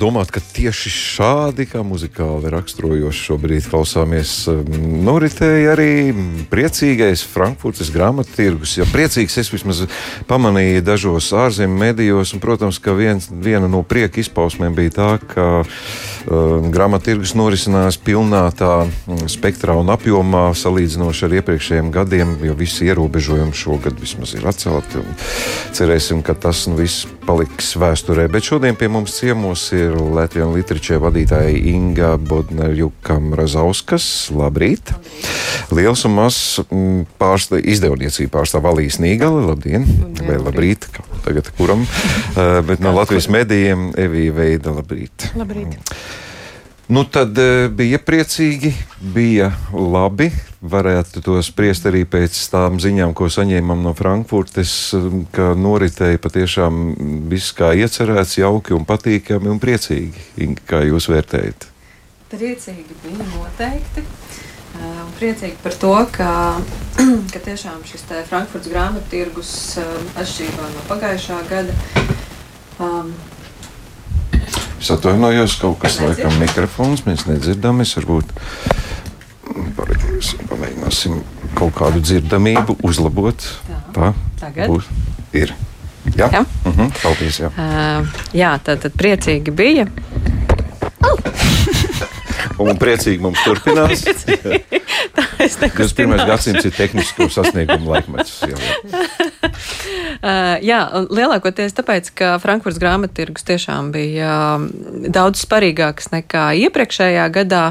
nu gribētu domāt, ka tieši šādi, kā muzikāli raksturojoši šobrīd klausāmies, um, noritēja arī priecīgais Frankfurtes grāmatu tirgus. Ja priecīgs es vismaz pamanīju dažos ārzemju medijos, un, protams, ka viens, viena no prieka izpausmēm bija tā, ka uh, grāmatu tirgus norisinās pilnā tā mm, spektrā un apjomā salīdzinoši ar iepriekšējiem gadiem, jo visi ierobežojumi šogad vismaz ir atcelti. Cerēsim, ka tas nu, viss paliks vēsturē. Bet šodien pie mums ciemos ir Latvijas literačē vadītāja Inga Bodnerjuka Mrazauskas. Labrīt! Liels un mazs mm, pārstāv, izdevniecība pārstāv Valīs Nīgali. Labdien! Vai labrīt! Tagad kuram? uh, bet no Latvijas medijiem Evija Veida. Labrīt! Labrīt! Nu, tad uh, bija priecīgi, bija labi varētu to spriest arī pēc tām ziņām, ko saņēmām no Frankfurtes, um, ka noritēja patiešām viss kā iecerēts, jauki un patīkami un priecīgi. Kā jūs vērtējat? Priecīgi bija noteikti. Uh, un priecīgi par to, ka, ka tiešām šis Frankfurts grāmatu tirgus um, atšķirībā no pagājušā gada. Um, es atvainojos, kaut kas laikam mikrofons, mēs nedzirdam, es varbūt Pamēģināsim kaut kādu dzirdamību uzlabot. Tā, tagad būs. Ir. Jā, jā. Uh mhm, -huh. paldies. Jā, uh, jā tad, tad priecīgi bija. Un priecīgi mums turpinās. Tā es nekas. 21. gadsimts ir tehnisko sasniegumu laikmets. Jā, jā. Uh, jā, lielākoties tāpēc, ka Frankfurts grāmattirgus tiešām bija um, daudz sparīgāks nekā iepriekšējā gadā.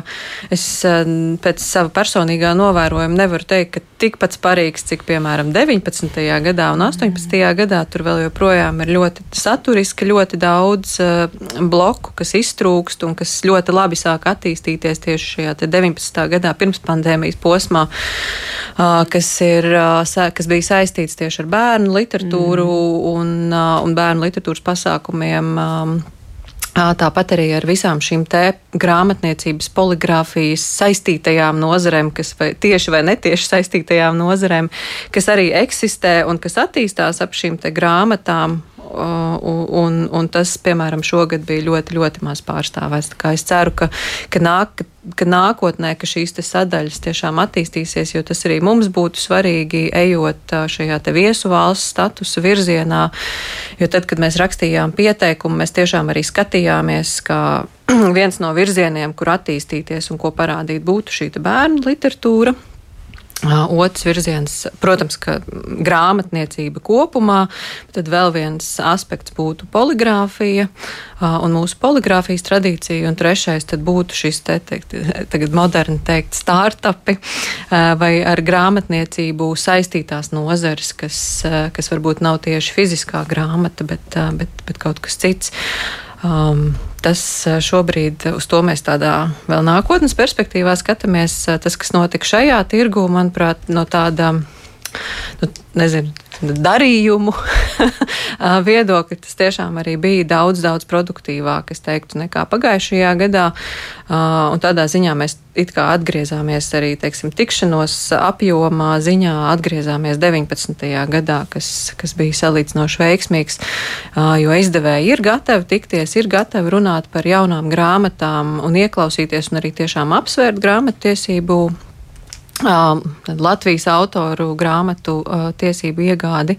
Es uh, pēc sava personīgā novērojuma nevaru teikt, ka tikpat sparīgs, cik piemēram 19. gadā un 18. gadā. Tur vēl joprojām ir ļoti saturiski, ļoti daudz uh, bloku, kas iztrūkst un kas ļoti labi sāk attīstīties tieši šajā 19. gadā pirms pandēmijas posmā, kas, ir, kas bija saistīts tieši ar bērnu literatūru mm. un, un bērnu literatūras pasākumiem. Tāpat arī ar visām šīm grāmatniecības, poligrāfijas saistītajām nozarēm, kas vai tieši vai netieši saistītajām nozarēm, kas arī eksistē un kas attīstās ap šīm grāmatām un, un, un tas, piemēram, šogad bija ļoti, ļoti maz pārstāvēts. Es ceru, ka, ka, nāk, ka nākotnē ka šīs sadaļas tiešām attīstīsies, jo tas arī mums būtu svarīgi, ejot šajā viesu valsts statusa virzienā. Jo tad, kad mēs rakstījām pieteikumu, mēs tiešām arī skatījāmies, ka viens no virzieniem, kur attīstīties un ko parādīt, būtu šī bērnu literatūra. Otrs virziens, protams, ka grāmatniecība kopumā, tad vēl viens aspekts būtu poligrāfija un mūsu poligrāfijas tradīcija, un trešais tad būtu šis te, teikt, tagad moderni teikt, startupi vai ar grāmatniecību saistītās nozares, kas, kas varbūt nav tieši fiziskā grāmata, bet, bet, bet kaut kas cits. Um, tas šobrīd uz to mēs tādā vēl nākotnes perspektīvā skatāmies. Tas, kas notika šajā tirgu, manuprāt, no tāda nu, nezinu, darījumu viedokļa, tas tiešām arī bija daudz, daudz produktīvāk, es teiktu, nekā pagājušajā gadā. Un tādā ziņā mēs it kā atgriezāmies arī, teiksim, tikšanos apjomā ziņā, atgriezāmies 19. gadā, kas, kas bija salīdzinoši veiksmīgs, jo izdevēji ir gatavi tikties, ir gatavi runāt par jaunām grāmatām un ieklausīties un arī tiešām apsvērt grāmatiesību Latvijas autoru grāmatu tiesību iegādi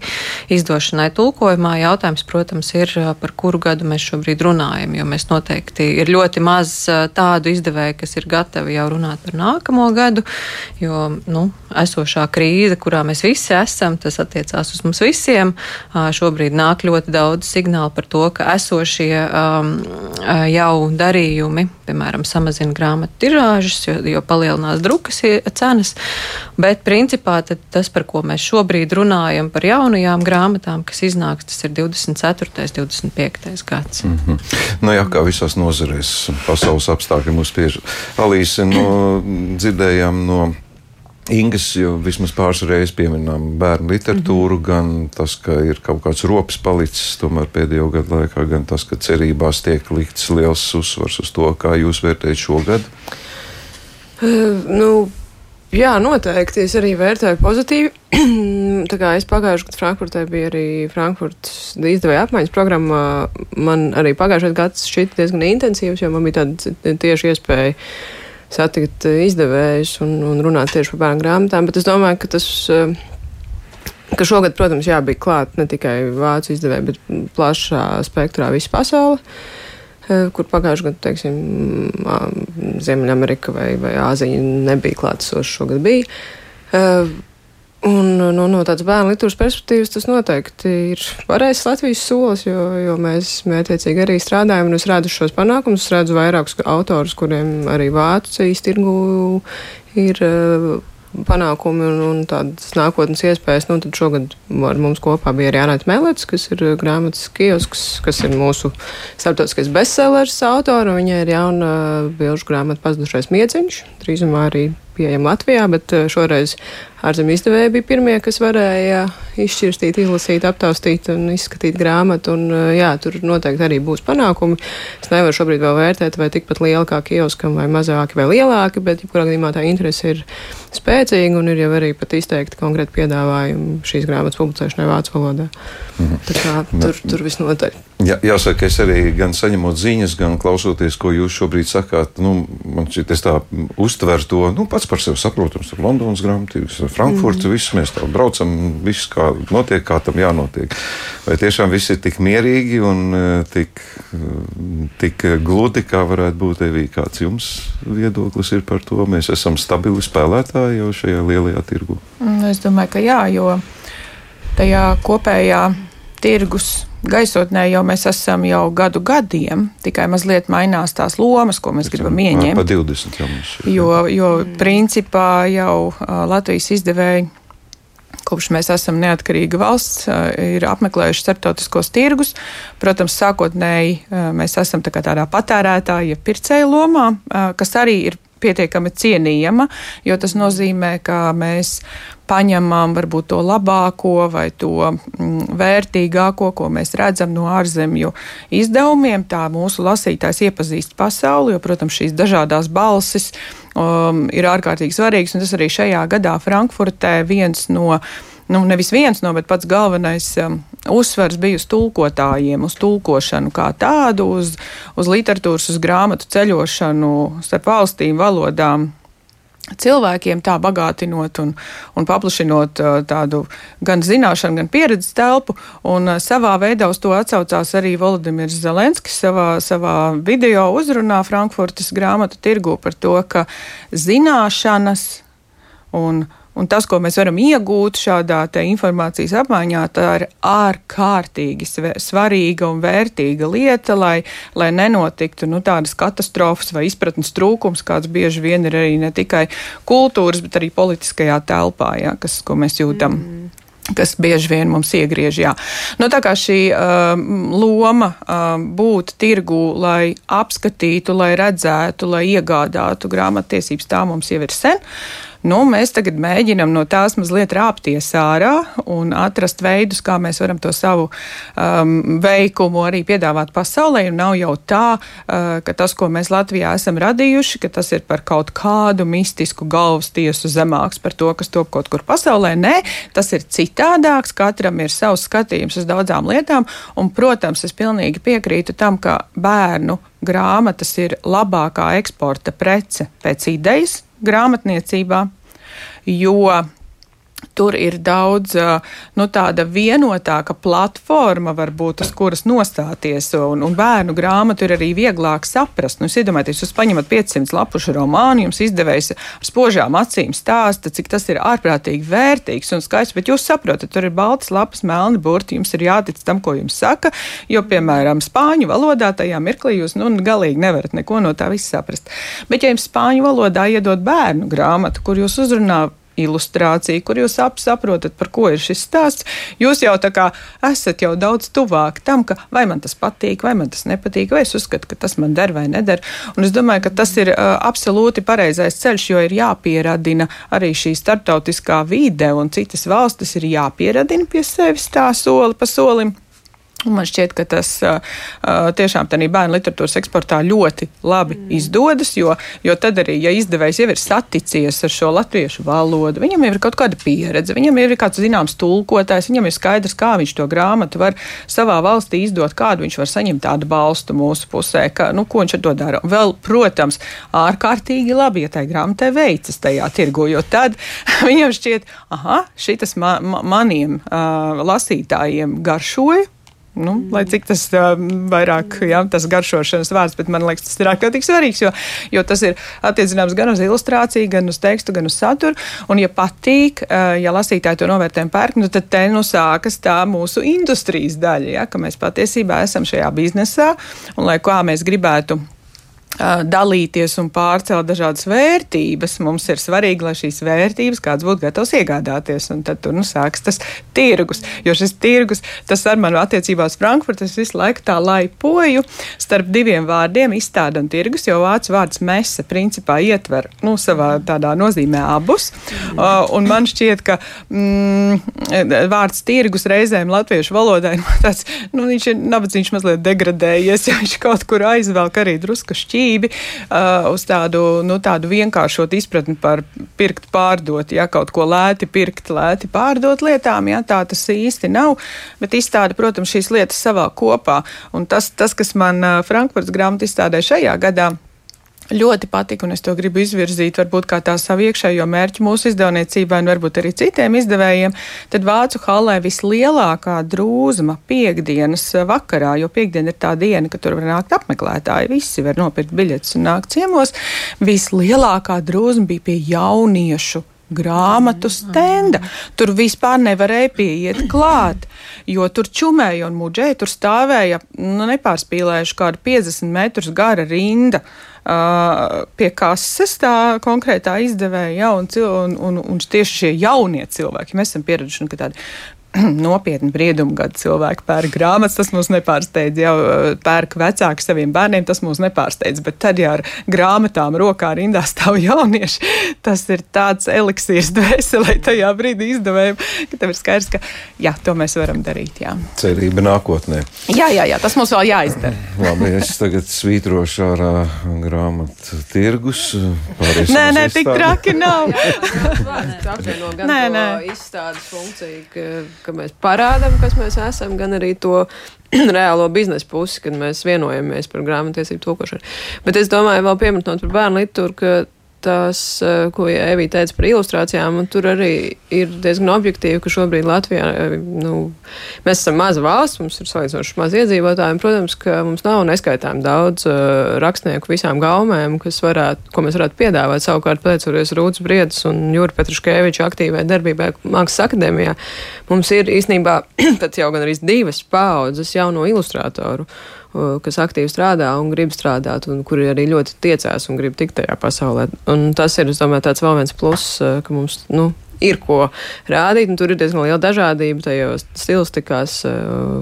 izdošanai tulkojumā. Jautājums, protams, ir, par kuru gadu mēs šobrīd runājam, jo mēs noteikti ir ļoti maz tādu izdevēju, kas ir gatavi jau runāt par nākamo gadu, jo nu, esošā krīze, kurā mēs visi esam, tas attiecās uz mums visiem. Šobrīd nāk ļoti daudz signālu par to, ka esošie um, jau darījumi, piemēram, samazina grāmatu tirāžas, jo, jo palielinās drukas cenas. Bet principā tas, par ko mēs šobrīd runājam, par jaunajām grāmatām, kas iznāks, tas ir 24. un 25. gads. Mm -hmm. nu, jā, kā visās nozarēs, pasaules apstākļi mums spiež. Alīse, no, dzirdējām no. Ingas jau vismaz pāris reizes pieminām bērnu literatūru, mm -hmm. gan tas, ka ir kaut kāds rops palicis tomēr pēdējo gadu laikā, gan tas, ka cerībās tiek likts liels uzsvars uz to, kā jūs vērtējat šo gadu. Uh, nu, Jā, noteikti. Es arī vērtēju pozitīvi. tā kā es pagājušajā gadā Frankfurtē biju arī Frankfurtas izdevēja apmaiņas programmā, man arī pagājušais gads šķita diezgan intensīvs, jo man bija tāda tieši iespēja satikt izdevējus un, un runāt tieši par bērnu grāmatām, bet es domāju, ka tas ka šogad, protams, jā, bija klāt ne tikai vācu izdevēji, bet plašā spektrā visa pasaule, kur pagājušajā gadā, teiksim, Ziemeļamerika vai, vai Āzija nebija klātesoša, šogad bija. Un no, no tādas bērnu literatūras perspektīvas tas noteikti ir pareizs Latvijas solis, jo, jo mēs mētiecīgi arī strādājam, un es redzu šos panākumus, es redzu vairākus autorus, kuriem arī Vācijas tirgu ir panākumi un, un tādas nākotnes iespējas. Nu, tad šogad ar mums kopā bija arī Anāta Melets, kas ir grāmatas kiosks, kas ir mūsu starptautiskais bestsellers autora. Viņa ir jauna bilžu grāmata pazudušais mieciņš, drīzumā arī pieejama Latvijā, bet šoreiz ārzemju izdevēji bija pirmie, kas varēja izšķirstīt, izlasīt, aptaustīt un izskatīt grāmatu. Un, jā, tur noteikti arī būs panākumi. Es nevaru šobrīd vēl vērtēt, vai tikpat liela kā kioskam, vai mazāki, vai lielāki, bet jebkurā gadījumā tā interese ir spēcīga un ir jau arī pat izteikti konkrēti piedāvājumi šīs grāmatas publicēšanai vācu valodā. Mhm. Tā kā tur, tur viss noteikti. Jā, jāsaka, es arī gan saņemot ziņas, gan klausoties, ko jūs šobrīd sakāt, nu, man šķiet, es tā uztveru to, nu, pats par sevi saprotams, tur Londonas grāmatības, Frankfurts, mm. viss mēs tā braucam, viss kā notiek, kā tam jānotiek. Vai tiešām viss ir tik mierīgi un tik, tik gludi, kā varētu būt Evī, kāds jums viedoklis ir par to? Mēs esam stabili spēlētāji jau šajā lielajā tirgu. Mm, es domāju, ka jā, jo tajā kopējā tirgus gaisotnē jau mēs esam jau gadu gadiem, tikai mazliet mainās tās lomas, ko mēs gribam ieņemt. Pa 20 jau mums. Jo, jo principā jau Latvijas izdevēji kopš mēs esam neatkarīga valsts, ir apmeklējuši starptautiskos tirgus. Protams, sākotnēji mēs esam tā tādā patērētāja, pircēja lomā, kas arī ir pietiekami cienījama, jo tas nozīmē, ka mēs paņemam varbūt to labāko vai to mm, vērtīgāko, ko mēs redzam no ārzemju izdevumiem. Tā mūsu lasītājs iepazīst pasauli, jo, protams, šīs dažādās balsis um, ir ārkārtīgi svarīgas, un tas arī šajā gadā Frankfurtē viens no nu, nevis viens no, bet pats galvenais um, uzsvers bija uz tulkotājiem, uz tulkošanu kā tādu, uz, uz literatūras, uz grāmatu ceļošanu starp valstīm, valodām. Cilvēkiem tā bagātinot un, un paplašinot uh, tādu gan zināšanu, gan pieredzes telpu, un uh, savā veidā uz to atsaucās arī Volodimirs Zelenskis savā, savā video uzrunā Frankfurtas grāmatu tirgu par to, ka zināšanas un Un tas, ko mēs varam iegūt šādā informācijas apmaiņā, tā ir ārkārtīgi svarīga un vērtīga lieta, lai, lai nenotiktu nu, tādas katastrofas vai izpratnes trūkums, kāds bieži vien ir arī ne tikai kultūras, bet arī politiskajā telpā, ja, kas, ko mēs jūtam. Mm kas bieži vien mums iegriež. Jā. Nu, tā kā šī uh, loma uh, būt tirgu, lai apskatītu, lai redzētu, lai iegādātu grāmattiesības, tā mums jau ir sen. Uh, Nu, mēs tagad mēģinam no tās mazliet rāpties ārā un atrast veidus, kā mēs varam to savu um, veikumu arī piedāvāt pasaulē. Un nav jau tā, uh, ka tas, ko mēs Latvijā esam radījuši, ka tas ir par kaut kādu mistisku galvas tiesu zemāks par to, kas top kaut kur pasaulē. Nē, tas ir citādāks, katram ir savs skatījums uz daudzām lietām. Un, protams, es pilnīgi piekrītu tam, ka bērnu grāmatas ir labākā eksporta prece pēc idejas grāmatniecībā, jo Tur ir daudz nu, tāda vienotāka platforma, varbūt, uz kuras nostāties, un, un bērnu grāmatu ir arī vieglāk saprast. Nu, iedomājieties, jūs paņemat 500 lapušu romānu, jums izdevējs ar spožām acīm stāsta, cik tas ir ārprātīgi vērtīgs un skaists, bet jūs saprotat, tur ir balts lapas, melni burti, jums ir jātic tam, ko jums saka, jo, piemēram, spāņu valodā tajā mirklī jūs nu, galīgi nevarat neko no tā viss saprast. Bet, ja jums spāņu valodā iedod bērnu grāmatu, kur jūs uzrunājat, ilustrācija, kur jūs saprotat, par ko ir šis stāsts. Jūs jau tā kā esat jau daudz tuvāk tam, ka vai man tas patīk, vai man tas nepatīk, vai es uzskatu, ka tas man der vai neder. Un es domāju, ka tas ir uh, absolūti pareizais ceļš, jo ir jāpieradina arī šī starptautiskā vide un citas valstis ir jāpieradina pie sevis tā soli pa solim. Un man šķiet, ka tas uh, tiešām tādā bērnu literatūras eksportā ļoti labi mm. izdodas, jo, jo tad arī, ja izdevējs jau ir saticies ar šo latviešu valodu, viņam ir kaut kāda pieredze, viņam ir kāds zināms tulkotājs, viņam ir skaidrs, kā viņš to grāmatu var savā valstī izdot, kādu viņš var saņemt tādu balstu mūsu pusē, ka, nu, ko viņš ar to dara. Vēl, protams, ārkārtīgi labi, ja tai grāmatai veicas tajā tirgu, jo tad viņam šķiet, aha, šitas ma ma maniem uh, lasītājiem garšoja Nu, mm. Lai cik tas uh, vairāk, jā, tas garšošanas vārds, bet man liekas, tas ir ārkārtīgi svarīgs, jo, jo tas ir attiecināms gan uz ilustrāciju, gan uz tekstu, gan uz saturu. Un, ja patīk, uh, ja lasītāji to novērtējumu pērk, nu, tad te nu sākas tā mūsu industrijas daļa, ja, ka mēs patiesībā esam šajā biznesā un lai kā mēs gribētu dalīties un pārcelt dažādas vērtības. Mums ir svarīgi, lai šīs vērtības kāds būtu gatavs iegādāties. Un tad tur nu, sāks tas tirgus. Jo šis tirgus, tas ar manu attiecībā uz Frankfurtu, es visu laiku tā laipoju starp diviem vārdiem - izstāde un tirgus, jo vācu vārds mese principā ietver nu, savā tādā nozīmē abus. Uh, un man šķiet, ka mm, vārds tirgus reizēm latviešu valodā ir tāds, nu, viņš ir nabadzīgs mazliet degradējies, ja viņš kaut kur aizvelk arī drusku šķiet ticību, uh, uz tādu, nu, tādu vienkāršotu izpratni par pirkt, pārdot, ja kaut ko lēti pirkt, lēti pārdot lietām, ja tā tas īsti nav, bet izstāda, protams, šīs lietas savā kopā. Un tas, tas kas man uh, Frankfurts grāmatu izstādē šajā gadā ļoti patika, un es to gribu izvirzīt varbūt kā tā savu iekšējo mērķu mūsu izdevniecībai, un varbūt arī citiem izdevējiem, tad Vācu halē vislielākā drūzma piekdienas vakarā, jo piekdiena ir tā diena, kad tur var nākt apmeklētāji, visi var nopirkt biļetes un nākt ciemos, vislielākā drūzma bija pie jauniešu grāmatu stenda. Tur vispār nevarēja pieiet klāt, jo tur čumēja un muģēja, tur stāvēja, nu, nepārspīlējuši kādu 50 metrus gara rinda. Pie kases tā konkrētā izdevēja, ja, un, un, un, un tieši šie jaunie cilvēki, mēs esam pieraduši, nu, ka tādi nopietni briedumu gadu cilvēki pērk grāmatas, tas mūs nepārsteidz. Jau pērk vecāki saviem bērniem, tas mūs nepārsteidz. Bet tad, ja ar grāmatām rokā rindā stāv jaunieši, tas ir tāds eliksīrs dvēselē tajā brīdī izdevējiem, ka tev ir skaidrs, ka jā, to mēs varam darīt. Jā. Cerība nākotnē. Jā, jā, jā, tas mums vēl jāizdara. Labi, es tagad svītrošu ārā grāmatu tirgus. Nē, nē, tik traki nav. nē, nē. Izstādes funkcija, ka ka mēs parādām, kas mēs esam, gan arī to reālo biznesa pusi, kad mēs vienojamies par grāmatiesību tulkošanu. Bet es domāju, vēl pieminot par bērnu literatūru, ka tas, eh, ko Evija teica par ilustrācijām, un tur arī ir diezgan objektīvi, ka šobrīd Latvijā eh, nu, mēs esam maza valsts, mums ir salīdzinoši maz iedzīvotāji, un, protams, ka mums nav neskaitām daudz uh, rakstnieku visām gaumēm, kas varētu, ko mēs varētu piedāvāt. Savukārt, pateicoties Rūtas Briedis un Jūra Petruškeviča aktīvai darbībai Mākslas akadēmijā, mums ir īstenībā pat jau gan arī divas paudzes jauno ilustrātoru kas aktīvi strādā un grib strādāt, un kuri arī ļoti tiecās un grib tikt tajā pasaulē. Un tas ir, es domāju, tāds vēl viens pluss, ka mums, nu, ir ko rādīt, un tur ir diezgan liela dažādība tajos stilistikās,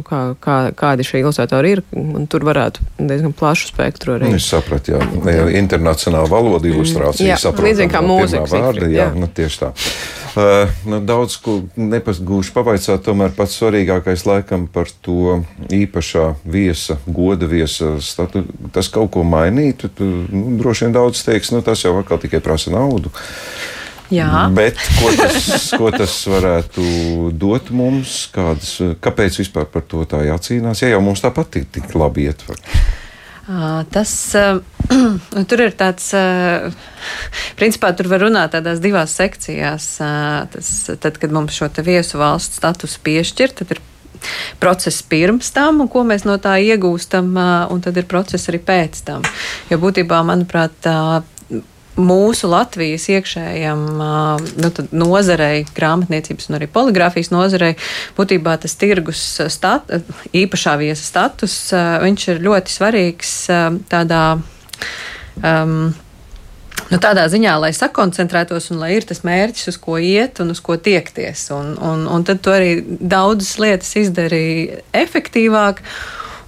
kā, kā, kādi šie ilustrātori ir, tur varētu diezgan plašu spektru arī. Es sapratu, jā, jā. internacionāla valoda ilustrācija. Jā, līdzīgi kā mūzika. Vārda, jā, jā. Nu, tieši tā. Uh, nu, daudz ko nepagūšu pavaicāt, tomēr pats svarīgākais laikam par to īpašā viesa, goda viesa statu. Tas kaut ko mainītu, tu, nu, droši vien daudz teiks, nu, tas jau atkal tikai prasa naudu. Jā. Bet ko tas, ko tas varētu dot mums? Kādas, kāpēc vispār par to tā jācīnās? Ja jau mums tāpat ir tik labi ietver. Tas uh, tur ir tāds, uh, principā tur var runāt tādās divās sekcijās. Uh, tas, tad, kad mums šo viesu valsts statusu piešķir, tad ir process pirms tam, un ko mēs no tā iegūstam, un tad ir process arī pēc tam. Jo būtībā, manuprāt, mūsu Latvijas iekšējam nu, nozarei, grāmatniecības un arī poligrāfijas nozarei, būtībā tas tirgus stat, īpašā viesa status, viņš ir ļoti svarīgs tādā. Um, Nu, tādā ziņā, lai sakoncentrētos un lai ir tas mērķis, uz ko iet un uz ko tiekties. Un, un, un tad to arī daudzas lietas izdarīja efektīvāk.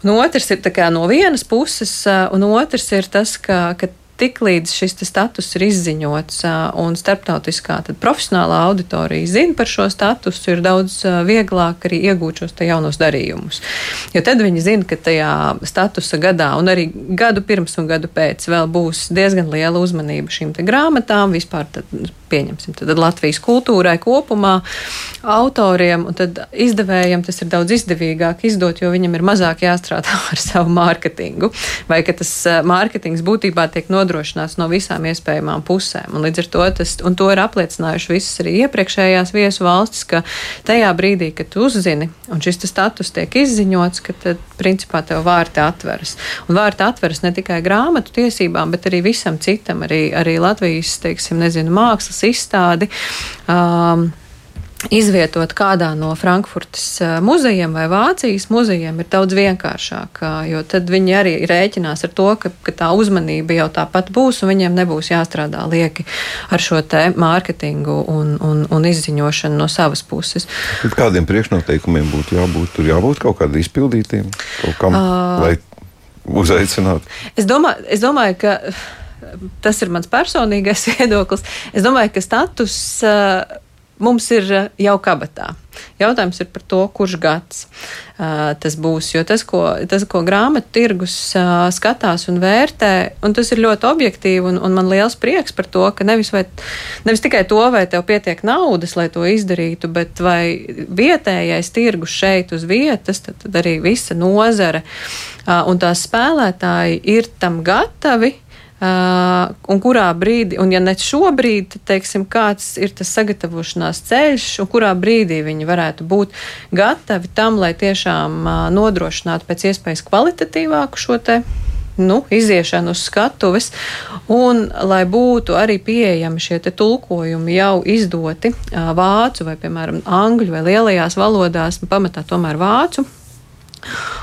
Un otrs ir no vienas puses, un otrs ir tas, ka, ka tiklīdz šis status ir izziņots un starptautiskā profesionālā auditorija zina par šo statusu, ir daudz vieglāk arī iegūt šos jaunos darījumus. Jo tad viņi zina, ka tajā statusa gadā un arī gadu pirms un gadu pēc vēl būs diezgan liela uzmanība šīm grāmatām, vispār pieņemsim, tad Latvijas kultūrai kopumā, autoriem un izdevējiem tas ir daudz izdevīgāk izdot, jo viņam ir mazāk jāstrādā ar savu mārketingu, vai ka tas mārketings būtībā tiek nodrošināts no visām iespējamām pusēm. Un līdz ar to tas, un to ir apliecinājuši visas arī iepriekšējās viesu valstis, ka tajā brīdī, kad tu uzzini, un šis status tiek izziņots, ka tad, principā, tev vārti atveras. Un vārti atveras ne tikai grāmatu tiesībām, bet arī visam citam, arī, arī Latvijas, teiksim, nezinu, mākslas izstādi. Um, izvietot kādā no Frankfurtas eh, muzejiem vai Vācijas muzejiem ir daudz vienkāršāk, jo tad viņi arī rēķinās ar to, ka, ka tā uzmanība jau tāpat būs un viņiem nebūs jāstrādā lieki ar šo te mārketingu un, un, un izziņošanu no savas puses. Bet kādiem priekšnoteikumiem būtu jābūt? Tur jābūt kaut kādiem izpildītiem, kaut kam, uh, lai uzaicinātu? Es domāju, es domāju, ka tas ir mans personīgais viedoklis. Es domāju, ka status. Mums ir jau kabatā. Jautājums ir par to, kurš gads uh, tas būs. Jo tas, ko, tas, ko grāmatu tirgus uh, skatās un vērtē, un tas ir ļoti objektīvi, un, un man liels prieks par to, ka nevis, vai, nevis tikai to, vai tev pietiek naudas, lai to izdarītu, bet vai vietējais tirgus šeit uz vietas, tad, tad arī visa nozare uh, un tās spēlētāji ir tam gatavi. Uh, un kurā brīdī, un ja ne šobrīd, tad teiksim, kāds ir tas sagatavošanās ceļš, un kurā brīdī viņi varētu būt gatavi tam, lai tiešām uh, nodrošinātu pēc iespējas kvalitatīvāku šo te nu, iziešanu uz skatuves, un lai būtu arī pieejami šie tulkojumi jau izdoti uh, vācu vai, piemēram, angļu vai lielajās valodās, pamatā tomēr vācu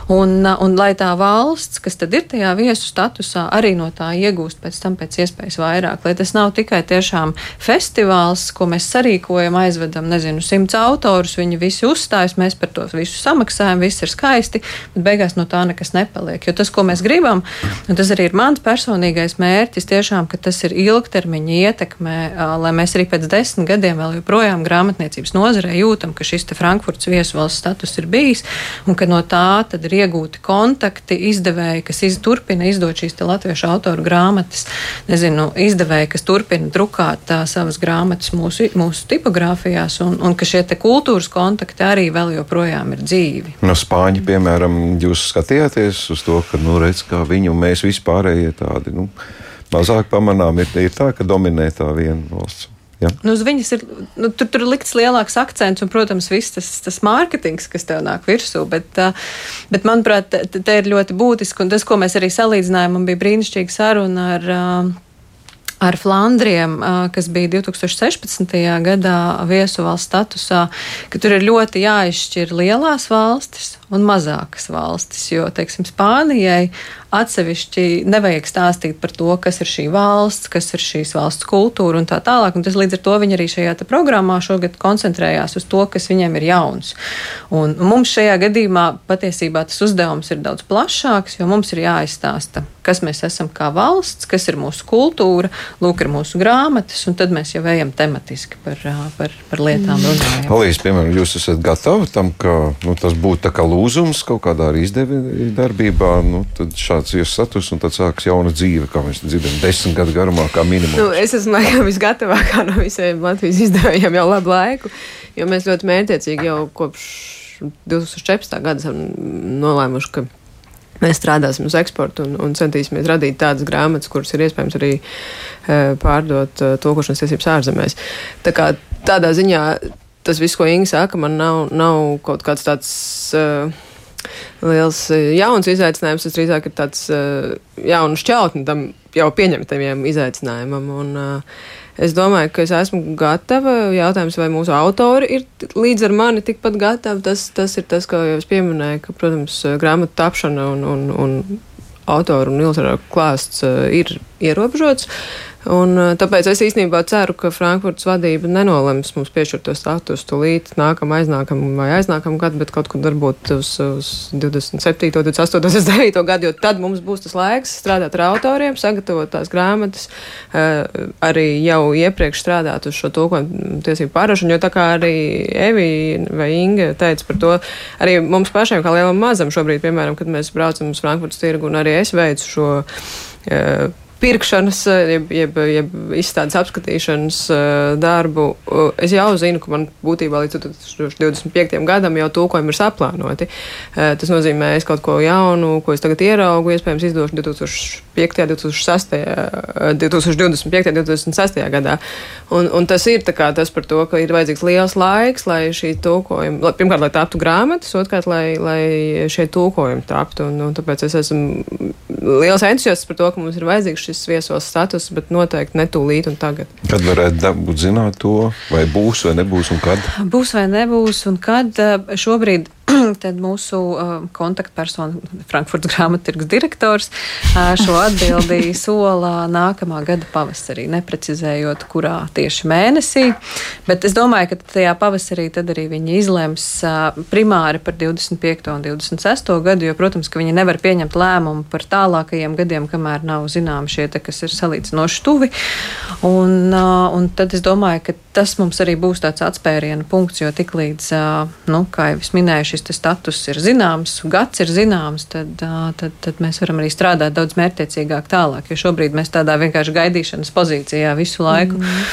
Un, un lai tā valsts, kas tad ir tajā viesu statusā, arī no tā iegūst pēc tam pēc iespējas vairāk. Lai tas nav tikai tiešām festivāls, ko mēs sarīkojam, aizvedam, nezinu, simts autorus, viņi visi uzstājas, mēs par to visu samaksājam, viss ir skaisti, bet beigās no tā nekas nepaliek. Jo tas, ko mēs gribam, un tas arī ir mans personīgais mērķis, tiešām, ka tas ir ilgtermiņa ietekmē, lai mēs arī pēc desmit gadiem vēl joprojām grāmatniecības nozarē jūtam, ka šis Frankfurts viesvalsts status ir bijis un ka no tā tad ir iegūti kontakti, izdevēji, kas iz, turpina izdot šīs latviešu autoru grāmatas, nezinu, izdevēji, kas turpina drukāt tā, savas grāmatas mūsu, mūsu tipogrāfijās, un, un ka šie kultūras kontakti arī vēl joprojām ir dzīvi. No Spāņa, piemēram, jūs skatījāties uz to, ka, nu, redz, kā viņi un mēs vispārējie tādi, nu, mazāk pamanām, ir, ir tā, ka dominē tā viena valsts. Ja? Nu, uz viņas ir nu, tur, tur likts lielāks akcents, un, protams, viss tas, tas mārketings, kas tev nāk virsū. Bet, bet manuprāt, te, te ir ļoti būtiski, un tas, ko mēs arī salīdzinājām, bija brīnišķīga saruna ar. Ar Flandriem, kas bija 2016. gadā viesu valsts statusā, ka tur ir ļoti jāizšķir lielās valstis un mazākas valstis. Jo, teiksim, Spānijai atsevišķi nevajag stāstīt par to, kas ir šī valsts, kas ir šīs valsts kultūra un tā tālāk. Un tas līdz ar to viņi arī šajā programmā šogad koncentrējās uz to, kas viņiem ir jauns. Un mums šajā gadījumā patiesībā tas uzdevums ir daudz plašāks, jo mums ir jāizstāsta, kas mēs esam kā valsts, kas ir mūsu kultūra, lūk, ir mūsu grāmatas, un tad mēs jau ejam tematiski par, par, par lietām runājam. Alīs, piemēram, jūs esat gatavi tam, ka nu, tas būtu tā kā lūzums kaut kādā izdevuma darbībā, nu, tad šā tāds iesatus, un tad sākas jauna dzīve, kā mēs dzirdam, desmit gadu garumā, kā minimums. Nu, es esmu laikam visgatavākā no visiem Latvijas izdevējiem jau labu laiku, jo mēs ļoti mērķiecīgi jau kopš 2014. gada esam nolēmuši, ka mēs strādāsim uz eksportu un, un centīsimies radīt tādas grāmatas, kuras ir iespējams arī e, pārdot e, tulkošanas tiesības ārzemēs. Tā kā tādā ziņā tas viss, ko Inga saka, man nav, nav kaut kāds tāds. Uh, liels eh, jauns izaicinājums. Tas drīzāk ir tāds uh, jauns šķautni tam jau pieņemtamiem izaicinājumam. Un, uh, es domāju, ka es esmu gatava. Jautājums, vai mūsu autori ir līdz ar mani tikpat gatavi, tas, tas ir tas, ko jau es pieminēju, ka, protams, grāmatu tapšana un, un, un autoru un ilgtermiņa klāsts uh, ir ierobežots. Un, uh, tāpēc es īstenībā ceru, ka Frankfurtas vadība nenolems mums piešķirt to statusu tūlīt nākam, aiznākam vai aiznākam gadu, bet kaut kur varbūt uz, uz 27, 28, 29 gadu, jo tad mums būs tas laiks strādāt ar autoriem, sagatavot tās grāmatas, uh, arī jau iepriekš strādāt uz šo tulkojumu tiesību pārrašanu, jo tā kā arī Evi vai Inga teica par to, arī mums pašiem, kā lielam mazam šobrīd, piemēram, kad mēs braucam uz Frankfurtas tirgu un arī es veicu šo uh, pirkšanas, eh, jeb, jeb, jeb izstādes apskatīšanas uh, darbu, uh, es jau zinu, ka man būtībā līdz 2025. gadam jau tūkojumi ir saplānoti. Tas nozīmē, es kaut ko jaunu, ko es tagad ieraugu, iespējams izdošu 2005. 2006. 2025. 2026. gadā. Un, un tas ir tas par to, ka ir vajadzīgs liels laiks, lai šī tūkojuma, pirmkārt, lai taptu grāmatas, otrkārt, lai, lai šie tūkojumi taptu. Un, un tāpēc es esmu liels entuziasts par to, ka mums ir vajadzīgs šis viesos status, bet noteikti netūlīt un tagad. Kad varētu dabūt zināt to, vai būs vai nebūs un kad? Būs vai nebūs un kad šobrīd tad mūsu uh, kontaktpersona, Frankfurts grāmattirgus direktors, uh, šo atbildi solā nākamā gada pavasarī, neprecizējot, kurā tieši mēnesī. Bet es domāju, ka tajā pavasarī tad arī viņi izlems uh, primāri par 25. un 26. gadu, jo, protams, ka viņi nevar pieņemt lēmumu par tālākajiem gadiem, kamēr nav zināmi šie, te, kas ir salīdzinoši tuvi. Un, un tad es domāju, ka tas mums arī būs tāds atspēriena punkts, jo tiklīdz, nu, kā jau es minēju, šis status ir zināms, gads ir zināms, tad, tad, tad mēs varam arī strādāt daudz mērķiecīgāk tālāk. Jo šobrīd mēs tādā vienkārši gaidīšanas pozīcijā visu laiku. Mm.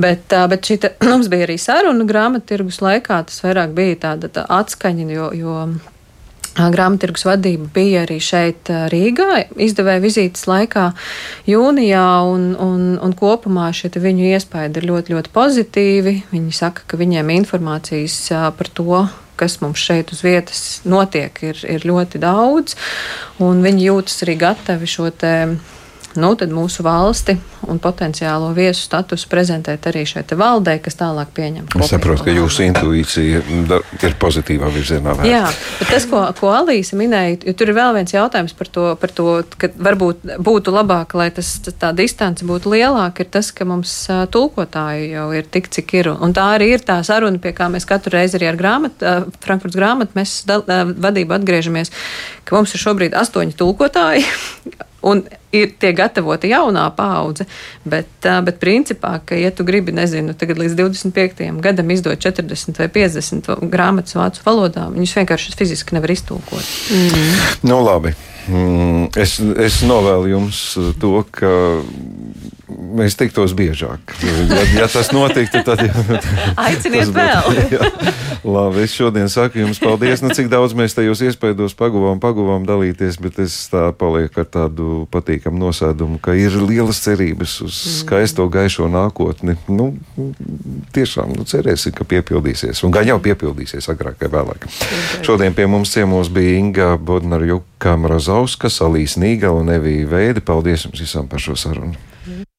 Bet, bet šī te, mums bija arī saruna grāmattirgus laikā, tas vairāk bija tāda tā atskaņa, jo. jo Grāmattirgus vadība bija arī šeit, Rīgā, izdevēja vizītes laikā, jūnijā, un, un, un kopumā šie viņu iespaidi ir ļoti, ļoti pozitīvi. Viņi saka, ka viņiem informācijas par to, kas mums šeit uz vietas notiek, ir, ir ļoti daudz, un viņi jūtas arī gatavi šo te nu, mūsu valsti un potenciālo viesu statusu prezentēt arī šai valdei, kas tālāk pieņem. Es saprotu, ka jūsu intuīcija ir pozitīvā virzienā. Vērt. Jā, bet tas, ko, ko Alīsa minēja, jo tur ir vēl viens jautājums par to, par to ka varbūt būtu labāk, lai tas, tā distance būtu lielāka, ir tas, ka mums tulkotāji jau ir tik, cik ir. Un tā arī ir tā saruna, pie kā mēs katru reizi arī ar grāmatu, Frankfurts grāmatu, mēs vadību atgriežamies, ka mums ir šobrīd astoņi tulkotāji. Un ir tiek gatavota jaunā paudze, bet, bet principā, ka, ja tu gribi, nezinu, tagad līdz 25. gadam izdot 40 vai 50 grāmatas vācu valodā, viņus vienkārši fiziski nevar iztulkot. Mm. Nu, labi. Mm, es, es novēlu jums to, ka mēs tiktos biežāk. Ja, ja tas notiktu, tad jau aiciniet vēl. Jā. Labi, es šodien saku jums paldies. Nu, cik daudz mēs tajos iespējos paguvām, paguvām dalīties, bet es tā palieku ar tādu patīkamu nosēdumu, ka ir lielas cerības uz mm. skaisto gaišo nākotni. Nu, tiešām nu, cerēsim, ka piepildīsies. Un gan jau piepildīsies agrāk vai vēlāk. Šodien pie mums ciemos bija Inga Bodnarjuka Mrazauska, Salīs Nīga un Evija Veida. Paldies jums visam par šo sarunu!